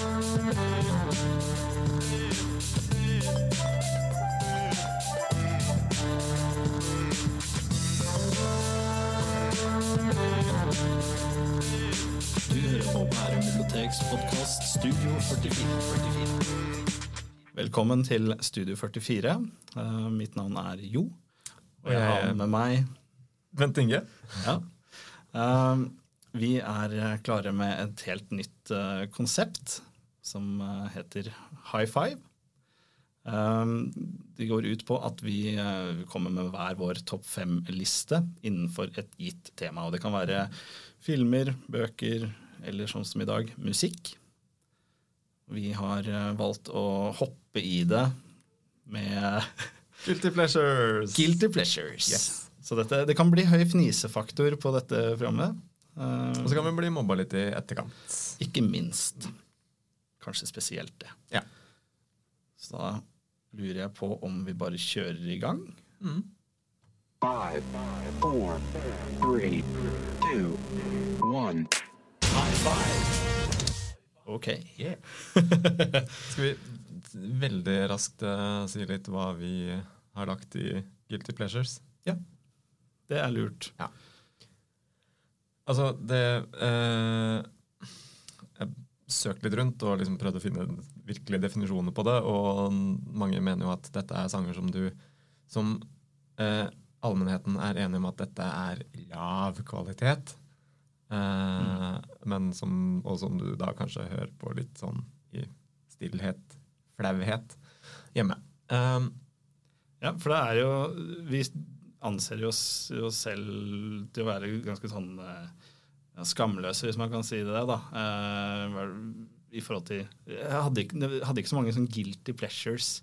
Studio 44. Velkommen til Studio 44. Uh, mitt navn er Jo. Og jeg har med meg Bent Inge. ja. Uh, vi er klare med et helt nytt uh, konsept som eh, heter High Five. Eh, det går ut på at vi eh, kommer med hver vår topp fem-liste innenfor et gitt tema. Og det kan være filmer, bøker eller sånn som i dag, musikk. Vi har eh, valgt å hoppe i det med Guilty Pleasures. Guilty Pleasures. Yes. Så dette, det kan bli høy fnisefaktor på dette programmet. Og så kan vi bli mobba litt i etterkant. ikke minst. Kanskje spesielt det. Ja. Så da lurer jeg på om vi bare kjører i gang. Five, four, three, two, one. Ok. Skal vi veldig raskt uh, si litt hva vi har lagt i Guilty Pleasures? Ja. Det er lurt. Ja. Altså, det eh, Jeg søkte litt rundt og liksom prøvd å finne virkelige definisjoner på det, og mange mener jo at dette er sanger som du Som eh, allmennheten er enig om at dette er lav kvalitet. Eh, Men som, og som du da kanskje hører på litt sånn i stillhet, flauhet, hjemme. Eh, Ja, for det er jo Vi anser jo oss jo selv til å være ganske sånn eh, skamløse, hvis man kan si det, da. Eh, I forhold til Jeg hadde ikke, hadde ikke så mange sånn guilty pleasures.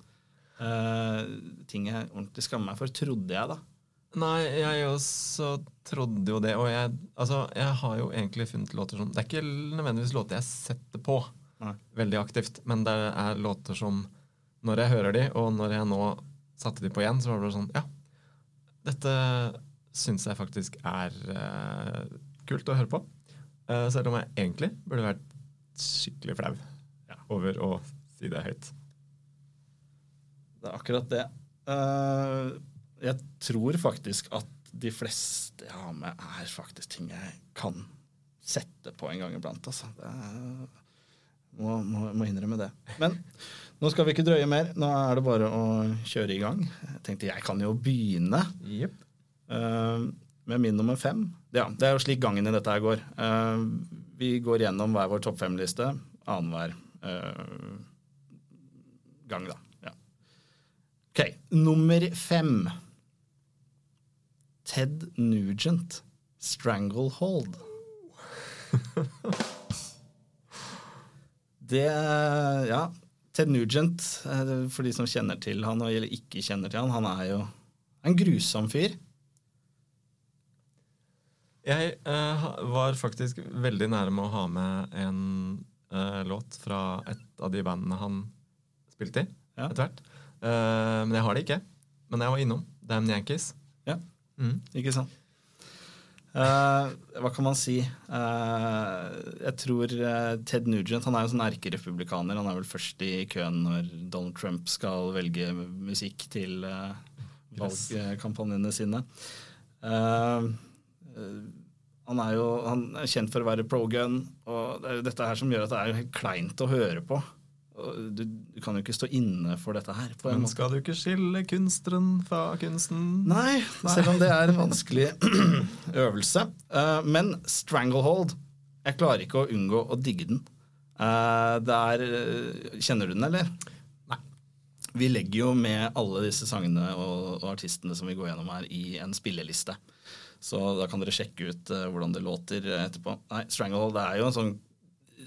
eh, ting jeg ordentlig skammer meg for, trodde jeg, da. Nei, jeg også trodde jo det. Og jeg, altså, jeg har jo egentlig funnet låter som Det er ikke nødvendigvis låter jeg setter på Nei. veldig aktivt, men det er låter som Når jeg hører de, og når jeg nå satte de på igjen, så var det bare sånn Ja, dette syns jeg faktisk er eh, kult å høre på. Uh, selv om jeg egentlig burde vært skikkelig flau Ja. over å si det høyt. Det er akkurat det. Uh, jeg tror faktisk at de fleste jeg har med, er faktisk ting jeg kan sette på en gang iblant. Altså. Det er, må, må, må innrømme det. Men nå skal vi ikke drøye mer. Nå er det bare å kjøre i gang. Jeg tenkte jeg kan jo begynne Yep. eh, med min nummer fem. Ja, det er jo slik gangen i dette her går. Eh, vi går gjennom hver vår topp fem-liste annenhver uh, gang, da. Ja. Ok, nummer fem. Ted Nugent, 'Stranglehold'. Det Ja. Ted Nugent, eh, for de som kjenner til han eller ikke kjenner til han, han er jo en grusom fyr. Jeg eh, var faktisk veldig nære med å ha med en eh, låt fra et av de bandene han spilte i Ja. etter hvert. Eh, men jeg har det ikke. Men jeg var innom. Damn Yankees. Ja. Mm. Ikke sant? Uh, hva kan man si? Uh, jeg tror uh, Ted Nugent han er jo sånn erkerepublikaner. Han er vel først i køen når Donald Trump skal velge musikk til valgkampanjene sine. Eh, eh, han er jo han er kjent for å være pro-gun, og det er jo dette her som gjør at det er jo helt kleint å høre på. Du, du kan jo ikke stå inne for dette her. på en Men måte. skal du ikke skille kunstneren fra kunsten? Nei, selv om det er en vanskelig øvelse. Eh, men Stranglehold Jeg klarer ikke å unngå å digge den. Eh, det er eh, Kjenner du den, eller? Nei. Vi legger jo med alle disse sangene og, og artistene som vi går gjennom her, i en spilleliste. Så da kan dere sjekke ut uh, hvordan det låter etterpå. Nei, Stranglehold det er jo en sånn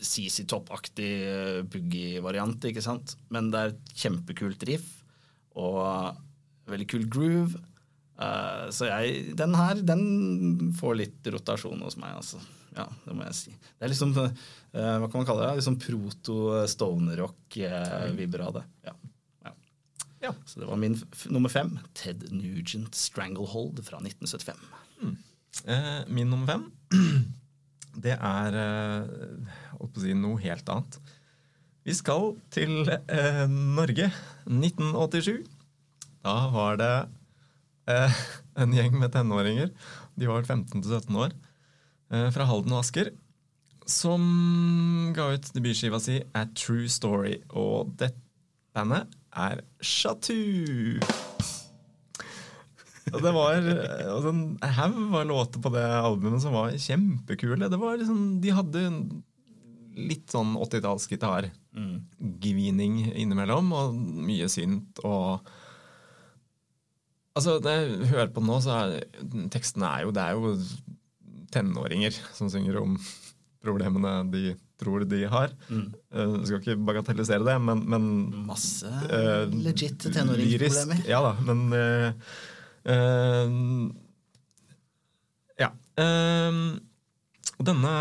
CC Top-aktig uh, boogie-variant, ikke sant? Men det er et kjempekult riff og veldig kul groove. Uh, så jeg Den her, den får litt rotasjon hos meg, altså. Ja, det må jeg si. Det er liksom eh, Hva kan man kalle det? Liksom proto-stoner-rock-vibber av det. Ja. Ja. Så det var min nummer fem. Ted Nugent Stranglehold fra 1975. Eh, min nummer fem, det er eh, å si noe helt annet. Vi skal til eh, Norge. 1987. Da var det eh, en gjeng med tenåringer, de var 15-17 år, eh, fra Halden og Asker, som ga ut debutskiva si A True Story. Og det bandet er Chatou. Og det var eh, altså, en haug av låter på det albumet som var kjempekule. Det var liksom, de hadde litt sånn 80-tallsgitar. Gvining innimellom, og mye synt og Altså, når jeg hører på den nå, så er tekstene er jo Det er jo tenåringer som synger om problemene de tror de har. Eh, skal ikke bagatellisere det, men, men Masse uh, legit tenåringsproblemer. Ja da, men uh, eh, Ja. Denne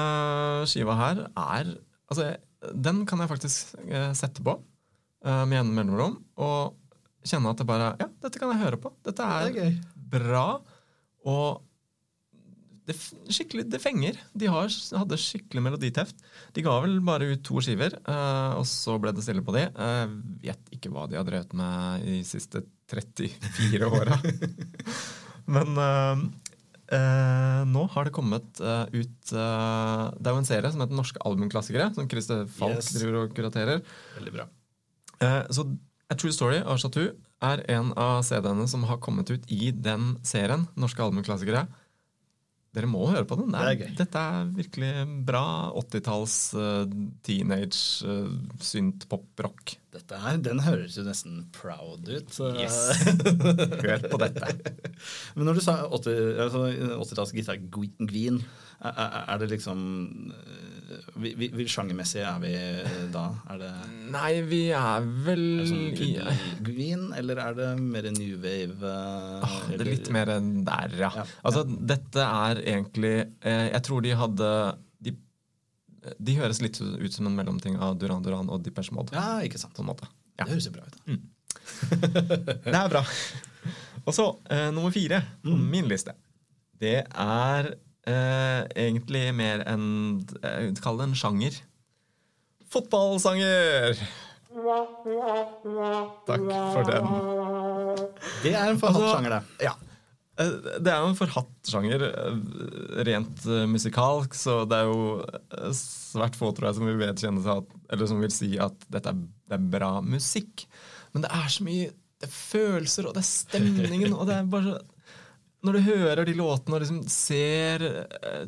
skiva her er Altså, den kan jeg faktisk sette på eh, med gjennom mellomrom og kjenne at det bare Ja, dette kan jeg høre på. Dette er, Det er bra. Og det, det fenger. De har, hadde skikkelig meloditeft. De ga vel bare ut to skiver, uh, og så ble det stille på de. Jeg vet ikke hva de har drevet med i de siste 34 åra. Men uh, nå har det kommet ut Det er jo en serie som heter Norske albumklassikere, som Christer Falk Yes. driver og kuraterer. Veldig bra. Så A True Story av Chatou er en av CD-ene som har kommet ut i den serien. Norske albumklassikere. Dere må høre på den. Det er, Det er. Dette er virkelig bra 80-talls uh, teenage uh, synt-pop-rock. Dette her, Den høres jo nesten proud ut. Yes! Hør på dette. Men når du sa 80 altså 80-talls gitar Gween, er, er det liksom eh, Hvor sjangermessig er vi da? Er det, Nei, vi er vel er det sånn puddel eller er det mer new wave? eh, Ah, Det er litt mer enn der, ja. Ja. Altså, dette er egentlig eh, Jeg tror de hadde de, de høres litt ut som en mellomting av Duran Duran og Depeche Mode. Ja, ikke sant. På en måte. Ja. Det høres jo bra ut. da. Det er bra. Og så, eh, nummer fire på min liste. Det er eh, egentlig mer enn jeg vil kalle det en sjanger. Fotballsanger! Takk for den. Det er en forhatt Altså, sjanger, det. Ja. Eh, Det er jo en forhatt sjanger eh, rent eh, musikalsk, så det er jo eh, svært få tror jeg, som vil vedkjenne seg at, eller som vil si at dette er, det er bra musikk. Men det er så mye det er følelser, og det er stemningen, og det er bare så Når du hører de låtene og liksom ser eh,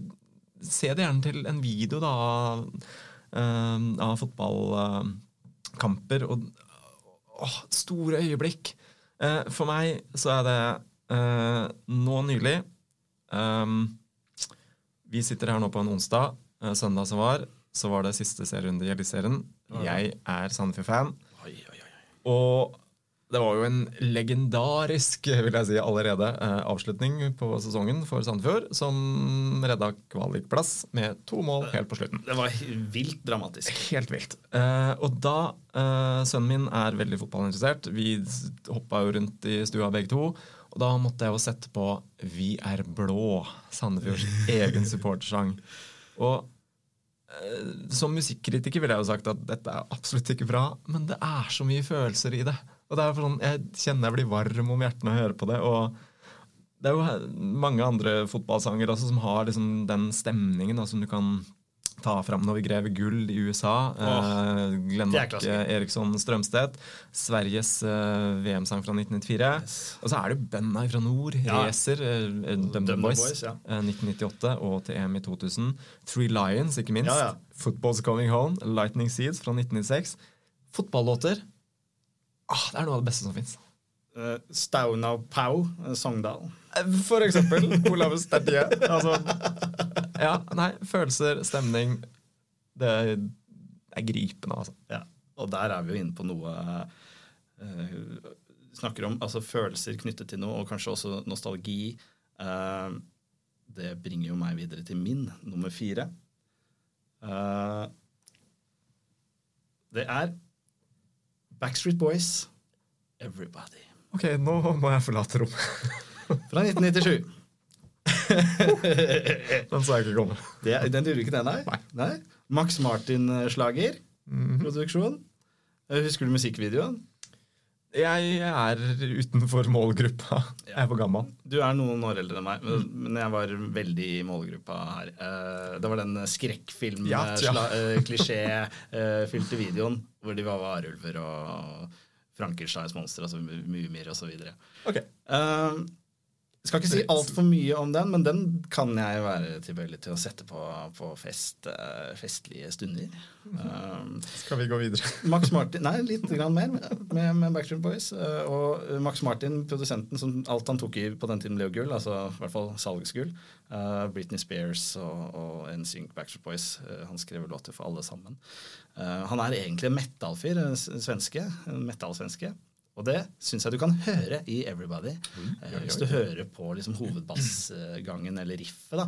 Se det gjerne til en video da, av, eh, fotballkamper og åh, store øyeblikk. Eh, for meg så er det nå nylig Vi sitter her nå på en onsdag. Søndag som var, så var det siste serierunde i Eliteserien. Jeg er Sandefjord-fan. Og det var jo en legendarisk vil jeg si, allerede eh, avslutning på sesongen for Sandefjord, som redda kvalikplass med to mål helt på slutten. Det var vilt dramatisk. Helt vilt. Eh, og da eh, Sønnen min er veldig fotballinteressert. Vi hoppa jo rundt i stua begge to. Og da måtte jeg jo sette på Vi er blå, Sandefjords egen supportersang. Og som musikkritiker ville jeg jo sagt at dette er absolutt ikke bra, men det er så mye følelser i det. Og det er sånn, Jeg kjenner jeg blir varm om hjertet når jeg hører på det. og det er jo mange andre fotballsanger også som har liksom den stemningen da, som du kan ta fram når vi grever gull i USA. Oh, eh, Glenmark eh, Eriksson Strømstedt. Sveriges eh, VM-sang fra 1994. Og så er det jo fra nord. Ja. Racer, eh, eh, Dumb Dumb Boys, Boys, ja. eh, 1998 og til EM i 2000. Three Lions, ikke minst. Ja. Football's Coming Home. Lightning Seeds fra 1996. Fotballåter. Ah, det er noe av det beste som fins. Uh, Staunau Pau, eh, Sogndal. For eksempel Olav Stedje. Altså, ja, nei, følelser, stemning Det er gripende, altså. Ja. Og der er vi jo inne på noe uh, Snakker om altså, følelser knyttet til noe, og kanskje også nostalgi. Uh, det bringer jo meg videre til min nummer fire. Uh, det er Backstreet Boys, 'Everybody'. Ok, nå må jeg forlate rommet. Fra 1997. Den så jeg ikke komme. Det, den gjorde ikke det, nei? Nei. nei? Max Martin-slager. Mhm. produksjon. Eh, Husker du musikkvideoen? Jeg er utenfor målgruppa. Jeg er for gammel. Du er noen år eldre enn meg, men- men jeg var veldig i målgruppa her. Eh, Det var den skrekkfilm-klisjé-fylte videoen hvor de var varulver og Frankensteins monstre, altså mumier osv. Ok. Uh, skal ikke si altfor mye om den, men den kan jeg være tilbøyelig til å sette på på fest, eh, festlige stunder. Um, Skal vi gå videre? Max Martin Nei, litt grann mer med, med Backstreet Boys. eh, Og Max Martin, produsenten som alt han tok i på den tiden ble jo gull, altså i hvert fall salgsgull. Uh, Britney Spears og, og NSYNC Backstreet Boys. Uh, han skrev låter for alle sammen. Uh, han er egentlig en metal-fyr, en svenske. En metal-svenske. Og det syns jeg du kan høre i Everybody. Eh, hvis du hører på liksom hovedbassgangen eller riffet, da.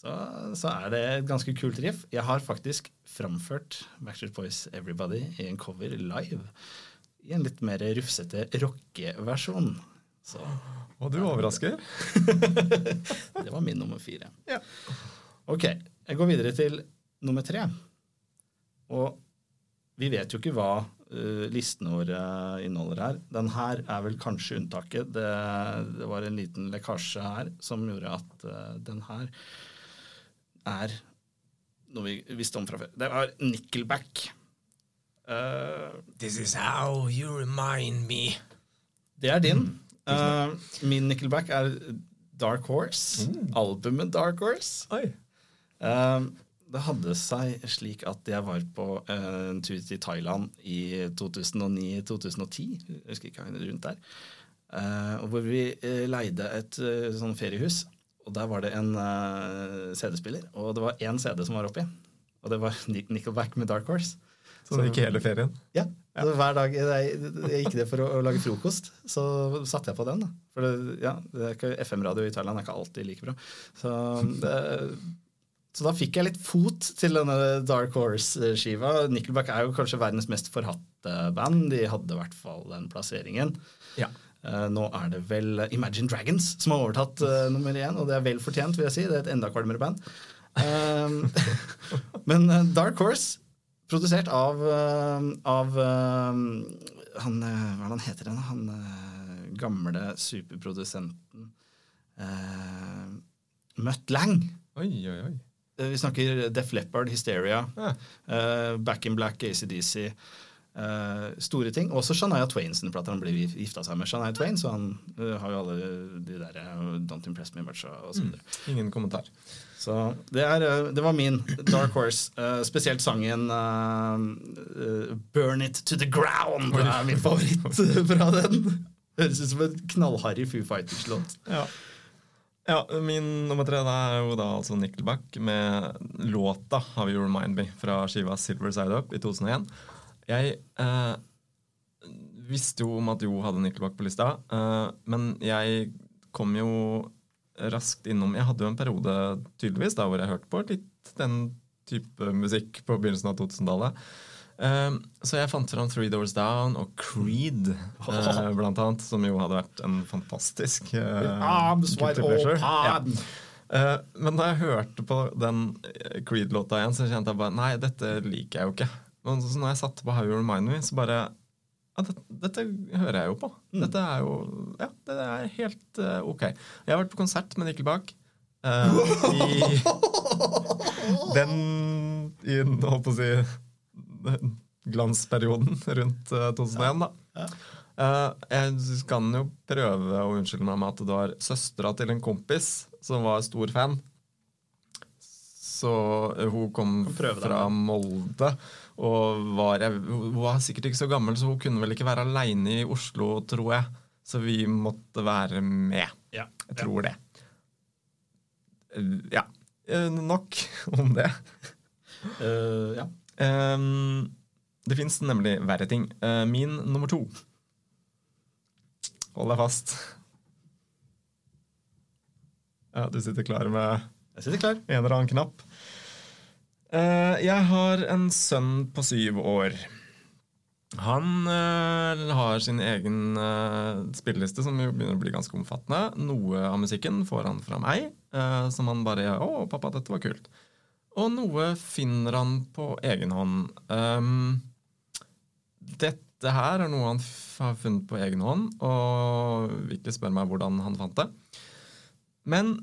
Så, så er det et ganske kult riff. Jeg har faktisk framført Backstreet Boys Everybody i en cover live. I en litt mer rufsete rockeversjon. Så Og du overrasker. det var min nummer fire. Ja. Ok, jeg går videre til nummer tre. Og vi vet jo ikke hva eh, listene våre inneholder her. Den her er vel kanskje unntaket. Det, det var en liten lekkasje her som gjorde at uh, den her er noe vi visste om fra før. Det var Nickelback. Uh, This is how you remind me. det er din. Uh, min Nickelback er Dark Horse. Albumet Dark Horse. Oi. Eh, det hadde seg slik at jeg var på eh, en tur til Thailand i 2009-2010, jeg husker ikke rundt der, eh, hvor vi eh, leide et sånn feriehus. Og der var det en CD-spiller, og det var én CD som var oppi. Og det var Nickelback med Dark Horse. Så det gikk hele ferien? Ja, så Hver dag jeg, jeg gikk det for å, å lage frokost, så satte jeg på den. da. For det, ja, det FM-radio i Thailand er ikke alltid like bra. Så, det, så da fikk jeg litt fot til denne Dark Horse-skiva. Nickelback er jo kanskje verdens mest forhatte band. De hadde i hvert fall den plasseringen. Ja. Eh, nå er det vel Imagine Dragons som har overtatt uh, nummer én, og det er vel fortjent, vil jeg si. Det er et enda kvalmere band. Eh, men eh, Dark Horse, produsert av, av han, Hva er det han heter igjen? Han gamle superprodusenten uh, Mutt Lang. Oi, oi, oi. Eh, Vi snakker Def Leppard, Hysteria, Ja. eh, Back in Black, ACDC. eh, store ting. Også Shania Twain sin plate. Han ble gifta seg med Shania Twain, så han har jo alle de der Don't Impress Me Much og så videre. Ingen kommentar. Så det, er, det var min Dark Horse. Spesielt sangen Burn It To The Ground Det er min favoritt fra den. Høres ut som en knallharry Foo Fighters-låt. Ja. Ja, min nummer tre er jo da altså Nickelback med låta How You Remind Me fra skiva Silver Side Up i 2001. Jeg eh, visste jo om at Jo hadde Nickelback på lista, eh, men jeg kom jo raskt innom Jeg hadde jo en periode tydeligvis da hvor jeg hørte på litt den type musikk på begynnelsen av 2000-tallet. Eh, så jeg fant fram Three Doors Down og Creed, uh, blant annet, som jo hadde vært en fantastisk uh, wide open. Ja. uh, men da jeg hørte på den Creed-låta igjen, så kjente jeg bare Nei, dette liker jeg jo ikke. Men så når jeg satte på How You Remind Me, så bare ja, dette, dette hører jeg jo på. Dette er jo Ja, det er helt uh, ok. Jeg har vært på konsert med Nickelback. Bak. I den I holdt på å si glansperioden rundt eh, 2001, da. Eh, jeg kan jo prøve å unnskylde meg med at det var søstera til en kompis som var stor fan. Så eh, hun kom fra. Molde. Og var, hun var sikkert ikke så gammel, så hun kunne vel ikke være aleine i Oslo, tror jeg. Så vi måtte være med. Ja. Jeg tror det. Eh, Ja. Nok om det. Ja. Ehm, det fins nemlig verre ting. Uh, min nummer to. Hold deg fast. Ja, du sitter klar med Jeg sitter klar. en eller annen knapp. Uh, jeg har en sønn på syv år. Han uh, har sin egen uh, spilleliste, som jo begynner å bli ganske omfattende. Noe av musikken får han fra meg, uh, som han bare 'Å, pappa, dette var kult'. Og noe finner han på egen hånd. Um, dette her er noe han har funnet på egen hånd, og ikke spør meg hvordan han fant det. Men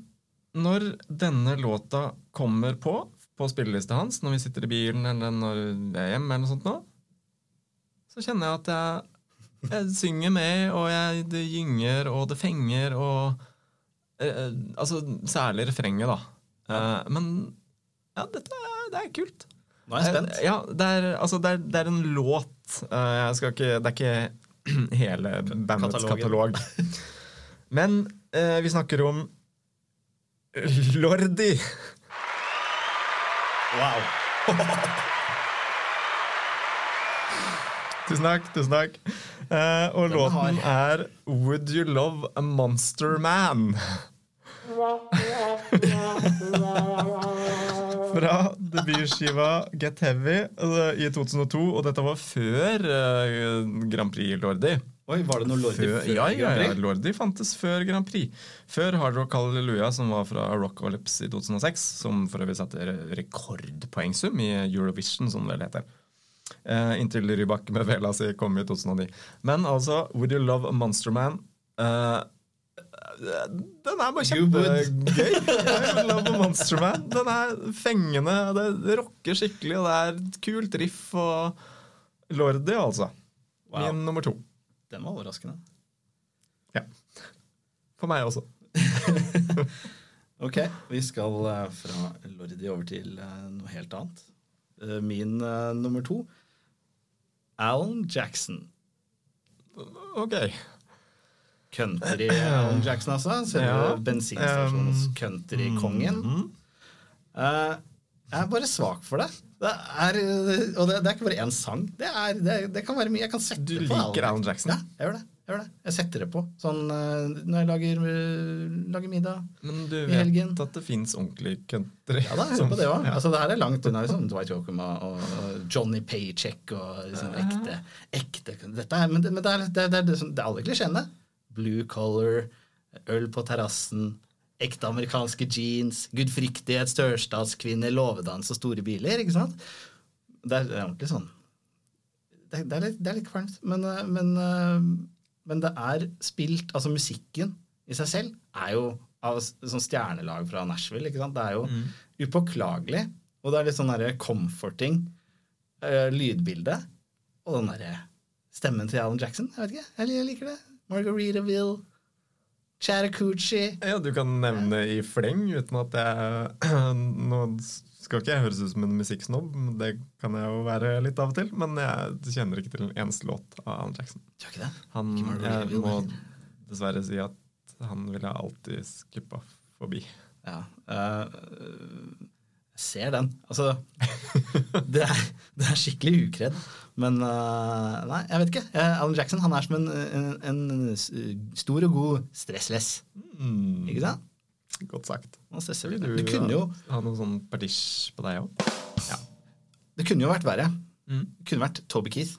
når denne låta kommer på på spillelista hans, når vi sitter i bilen eller når vi er hjemme, eller noe sånt nå, så kjenner jeg at jeg, jeg synger med, og jeg, det gynger, og det fenger, og eh, Altså særlig refrenget, da. Eh, men ja, dette er, det er kult. Nå er jeg spent. Eh, Ja, det er, altså, det er, det er en låt. Eh, jeg skal ikke, det er ikke hele bandets Katalogen. katalog. Men eh, vi snakker om Lordi. Wow. Tusen takk. tusen takk Eh, Og Den låten har- er Would You Love a Monster Man? Fra debutskiva Get Heavy eh, i 2002, og dette var før eh, Grand Prix Lordi. Oi, var det noe Lordi Før, før ja, ja, ja, Lordi fantes før Grand Prix. Før Hard Rock Hallelujah, som var fra Rockalypse i 2006. Som for øvrig satte rekordpoengsum i Eurovision, som det heter. Uh, inntil Rybak med vela si kom i 2009. Men altså, Would You Love a Monster Man? Eh, den er bare kjempegøy. Love a Monster Man. Den er fengende, det rocker skikkelig, og det er et kult riff. Og Lordi, altså. Wow. Min nummer to. Den var overraskende. Ja. For meg også. Ok, vi skal eh, fra Lordi over til eh, noe helt annet. Eh, Min uh, nummer to Alan Jackson. Ok. Country Alan Jackson, altså. Selve Ja. bensinstasjonens Um, countrykongen. mm. Eh, jeg er bare svak for det. Det er, eh, og det, det er ikke bare én sang. Det, er, det, det kan være mye. Jeg kan sette Du på liker Alan Jackson? Ja, jeg gjør det. Jeg, gjør det. jeg setter det på sånn eh, når jeg lager, eh, lager middag. Men du vet helgen. at det fins ordentlig country? Ja da, hør som- på det òg. Ja. Altså, det her er langt unna liksom, Dwight Yoakam og, og Johnny Paycheck og liksom, ekte, ekte dette er, Men, men det, er, det, er, det, er, det er alle klisjeene. Blue collar, øl på terrassen, ekte amerikanske jeans, gudfryktighet, størstatskvinne låvedans og store biler. ikke sant? Det er, det er ordentlig sånn Det, det, er, litt, det er litt kvalmt, men, eh, men, eh, men det er spilt Altså, musikken i seg selv er jo av sånn stjernelag fra Nashville. ikke sant? Det er jo upåklagelig. Og det er litt sånn derre comforting eh, lydbilde. Og den derre stemmen til Alan Jackson. Jeg vet ikke, jeg liker det. Margaritaville, Chattahoochee Ja, du kan nevne i fleng uten at jeg Nå skal ikke jeg høres ut som en musikksnobb, men det kan jeg jo være litt av og til. Men jeg kjenner ikke til en eneste låt av Alan Jackson. Gjør ikke det? Han, Ikke jeg må dessverre si at han ville alltid skippa forbi. Ja. eh, jeg ser den. Altså Det er, det er skikkelig ukredd. Men uh, nei, jeg vet ikke. Eh, Alan Jackson han er som en, en, en stor og god stressless. Mm, Ikke sant? godt sagt. Han stresser du Det kunne jo, ha noe sånn partisj på deg òg? det kunne jo vært verre. Mm. Det kunne vært Toby Keith.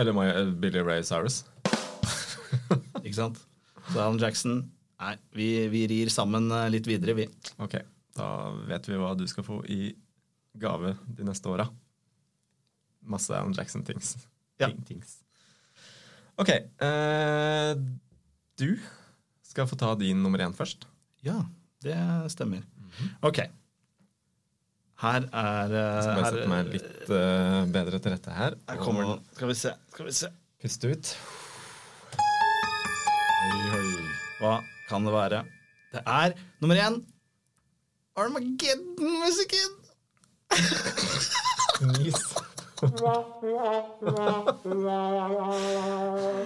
Eller My, uh, Billy Ray Cyrus? Ikke sant? Så Alan Jackson Nei, vi, vi rir sammen eh, litt videre, vi. Ok, da vet vi hva du skal få i gave de neste åra. Masse Alan Jackson-tings. Ja. Ok. Eh, du skal få ta din nummer én først. Ja, det stemmer. Ok. Her er eh, Skal bare sette meg litt uh, bedre til rette her. Her kommer den. Skal vi se. Skal vi se. Puste ut. Hva kan det være? Det er nummer én Armageddon-musikken! Nis.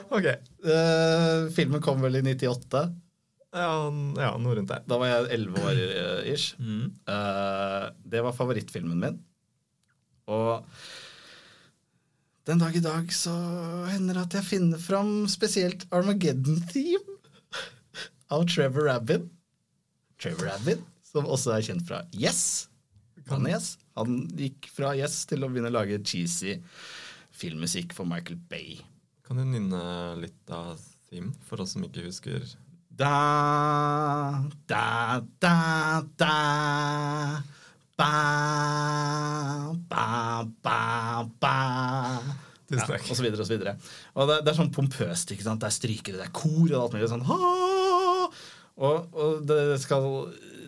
ok. Uh, filmen kom vel i 98. Ja, ja, noe rundt der. Da var jeg 11 år uh, ish. Mm. Uh, det var favorittfilmen min. Og den dag i dag så hender det at jeg finner fram spesielt Armageddon-theme av Trevor Rabin. Trevor Rabin, som også er kjent fra Yes. Han, yes. han gikk fra Yes til å begynne å lage cheesy filmmusikk for Michael Bay. Kan du nynne litt av theme, for oss som ikke husker Da, da, da, da. Ba, ba, ba, ba. Ja, og så videre og så videre. Og det, det er sånn pompøst. ikke sant? Det er strykere, det er kor og alt mulig sånn. «Ha!» Og, og det skal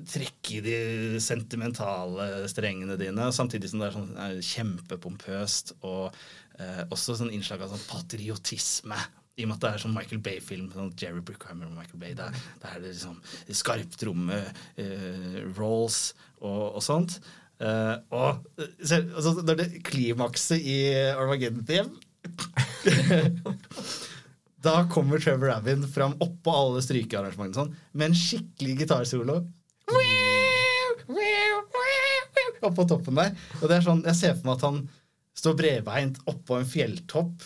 trekke i de sentimentale strengene dine, samtidig som det er sånn er kjempepompøst og eh, også sånn innslag av sånn patriotisme. I og med at det er sånn Michael Bay-film. Sånn Jerry Bruckheimer og Michael Bay. Der, der er det liksom skarptromme, eh, rolls og, og sånt. Eh, og eh, selv, altså, når det klimakset i Armageddon Theme Da kommer Trevor Rabin fram oppå alle strykearrangementene sånn, med en skikkelig gitarsolo. Oppå toppen der. Og det er sånn, Jeg ser for meg at han står bredbeint oppå en fjelltopp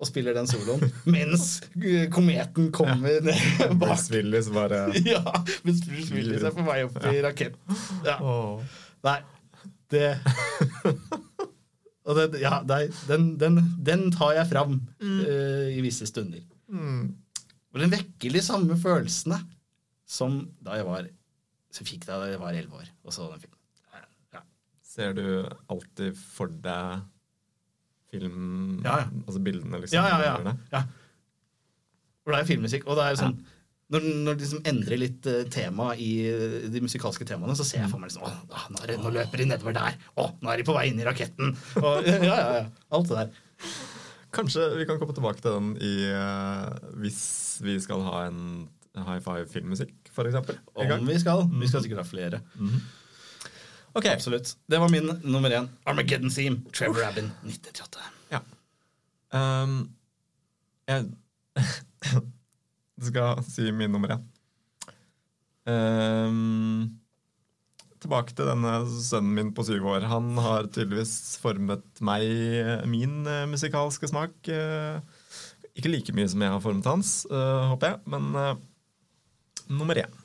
og spiller den soloen, mens kometen kommer ned bak. Bruce Willis bare Ja, mens Bruce Willis er på vei opp i rakett. Ja. Oh. Nei, det Og det, ja, nei, den, den, den tar jeg fram eh, i visse stunder. Og den vekker de samme følelsene som da jeg var Så fikk da jeg var elleve år og så den filmen. Ja. Ser du alltid for deg film Ja, ja. Altså bildene, liksom? Ja, ja, ja. ja. For det er filmmusikk, og det er sånn Når, når de liksom endrer litt eh, tema i eh, de musikalske temaene, så ser jeg for meg liksom, å, nå, er det, nå løper de nedover der. Å, nå er de på vei inn i raketten. Og, ja, ja, ja. Alt det der. Kanskje vi kan komme tilbake til den i uh, hvis vi skal ha en high five-filmmusikk, for eksempel. Om vi skal. Vi skal sikkert ha flere. Ok, Absolutt. Det var min nummer én. Armageddon Theme. Trevor Rabin, 1998. Ja. Um, jeg skal si min nummer én. Um, tilbake til denne sønnen min på syv år. Han har tydeligvis formet meg, min eh, musikalske smak. eh, ikke like mye som jeg har formet hans, eh, håper jeg, men nummer én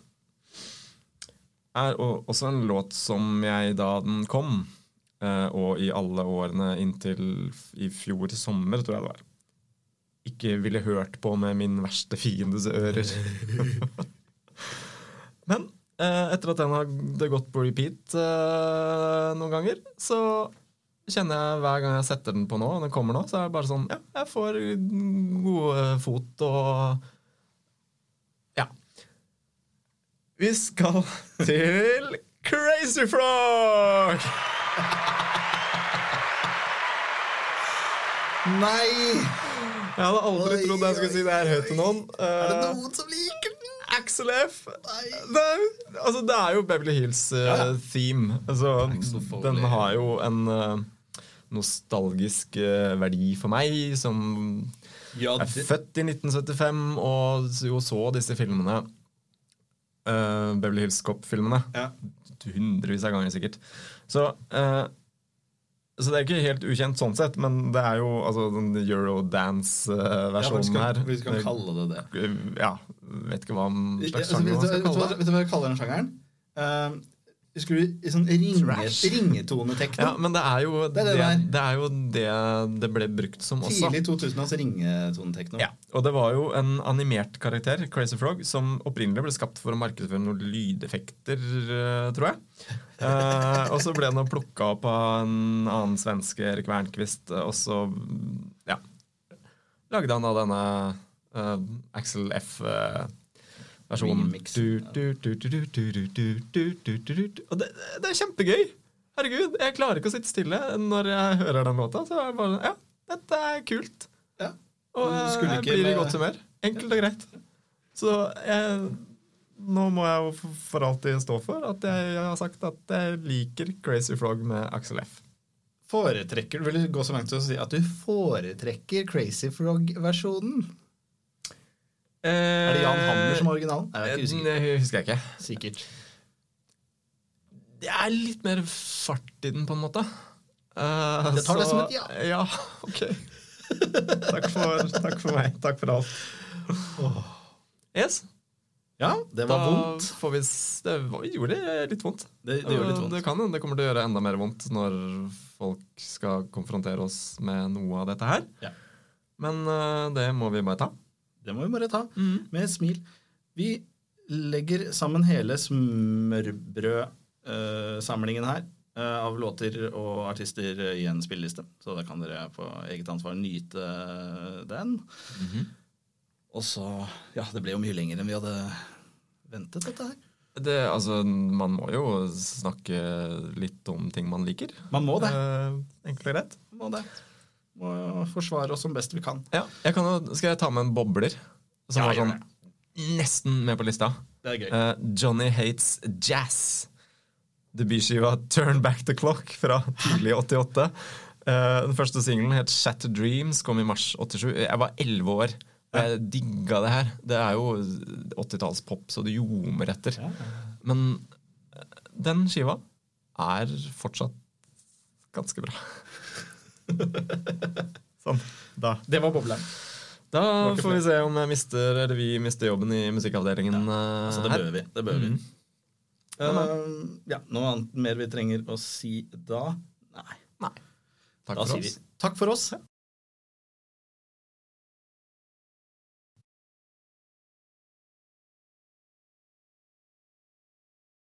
er også en låt som jeg da den kom, eh, og i alle årene inntil i fjor sommer, tror jeg det var, ikke ville hørt på med min verste fiendes ører. Men eh, etter at den har gått på repeat eh, noen ganger, så kjenner jeg hver gang jeg setter den på nå, og den kommer nå, så er det bare sånn Ja, jeg får gode fot og Ja. Vi skal til Crazy Frog! Nei! Jeg hadde aldri trodd jeg skulle si det her høyt til noen. Er det Eh, noen som liker den? Axel F. Det er, altså, det er jo Beverly Hills-theme. Uh, ja. theme. Altså, den har jo en uh, nostalgisk uh, verdi for meg, som Ja, er født i 1975 og jo så disse filmene. Eh, Beverly Hills Cop-filmene. Ja. Hundrevis av ganger, sikkert. Så, uh, så det er ikke helt ukjent sånn sett, men det er jo altså, den eurodance-versjonen her. vi skal kalle det det. Ja, vet ikke hva slags sjanger man skal kalle det. vet du hva jeg kaller den sjangeren? Uh, i sånn ringe, Trash. ringetonetekno? Ja, men det er jo Det det, er det det, er jo det det ble brukt som også. Tidlig 2000-talls ringetonetekno. Ja, og det var jo en animert karakter, Crazy Frog, som opprinnelig ble skapt for å markedsføre noen lydeffekter, eh, tror jeg. Eh, og så ble den plukka opp av en annen svenske, Erik Wernquist, og så ja, lagde han da denne uh, Axel F-versjonen. Remix versjonen. Og det, det, er kjempegøy! Herregud, jeg klarer ikke å sitte stille når jeg hører den låta. Så jeg bare, ja, dette er kult. Ja. Og jeg blir i godt humør. Enkelt og greit. Så jeg, nå må jeg jo for alltid stå for at jeg, har sagt at jeg liker Crazy Frog med Axel F. Foretrekker, Du vil gå så langt som å si at du foretrekker Crazy Frog-versjonen? Er det Jan Hammer som er originalen? Jeg er ikke. Eh, Det husker jeg ikke. Sikkert. Det er litt mer fart i den, på en måte. Uh, Jeg tar det som et ja. Ja, ok. takk, for, takk for meg. Takk for alt. Yes. Ja, det var da vondt. Får vi, det var- gjorde litt vondt. Det, det gjør litt vondt. Det kan hende det kommer til å gjøre enda mer vondt når folk skal konfrontere oss med noe av dette her. Ja. Men uh, det må vi bare ta. Det må vi bare ta Mm. med et smil. Vi legger sammen hele smørbrødsamlingen her eh, av låter og artister i en spilleliste. Så da kan dere på eget ansvar nyte den. Og så Ja, det ble jo mye lenger enn vi hadde ventet, dette her. Det, altså, man må jo snakke litt om ting man liker. Man må det. Eh, enkelt og greit. Må det. Må forsvare oss som best vi kan. Ja, jeg kan, jo- skal jeg ta med en bobler? Som Ja, var sånn nesten med på lista. Det er gøy. Uh, Johnny Hates Jazz. Debutskiva Turn Back the Clock fra tidlig 88. Uh, den første singelen het Shattered Dreams, kom i mars 87. Jeg var 11 år. Og jeg digga det her. Det er jo 80-tallspop, så det ljomer etter. Men eh, den skiva er fortsatt ganske bra. sånn. Da. Det var bobleren. Da får vi se om jeg mister, eller vi mister jobben i musikkavdelingen ja. Altså, det her. bør vi. Det bør vi. Eh, ja, noe annet mer vi trenger å si da? Nei. Takk Da for vi oss. takk for oss.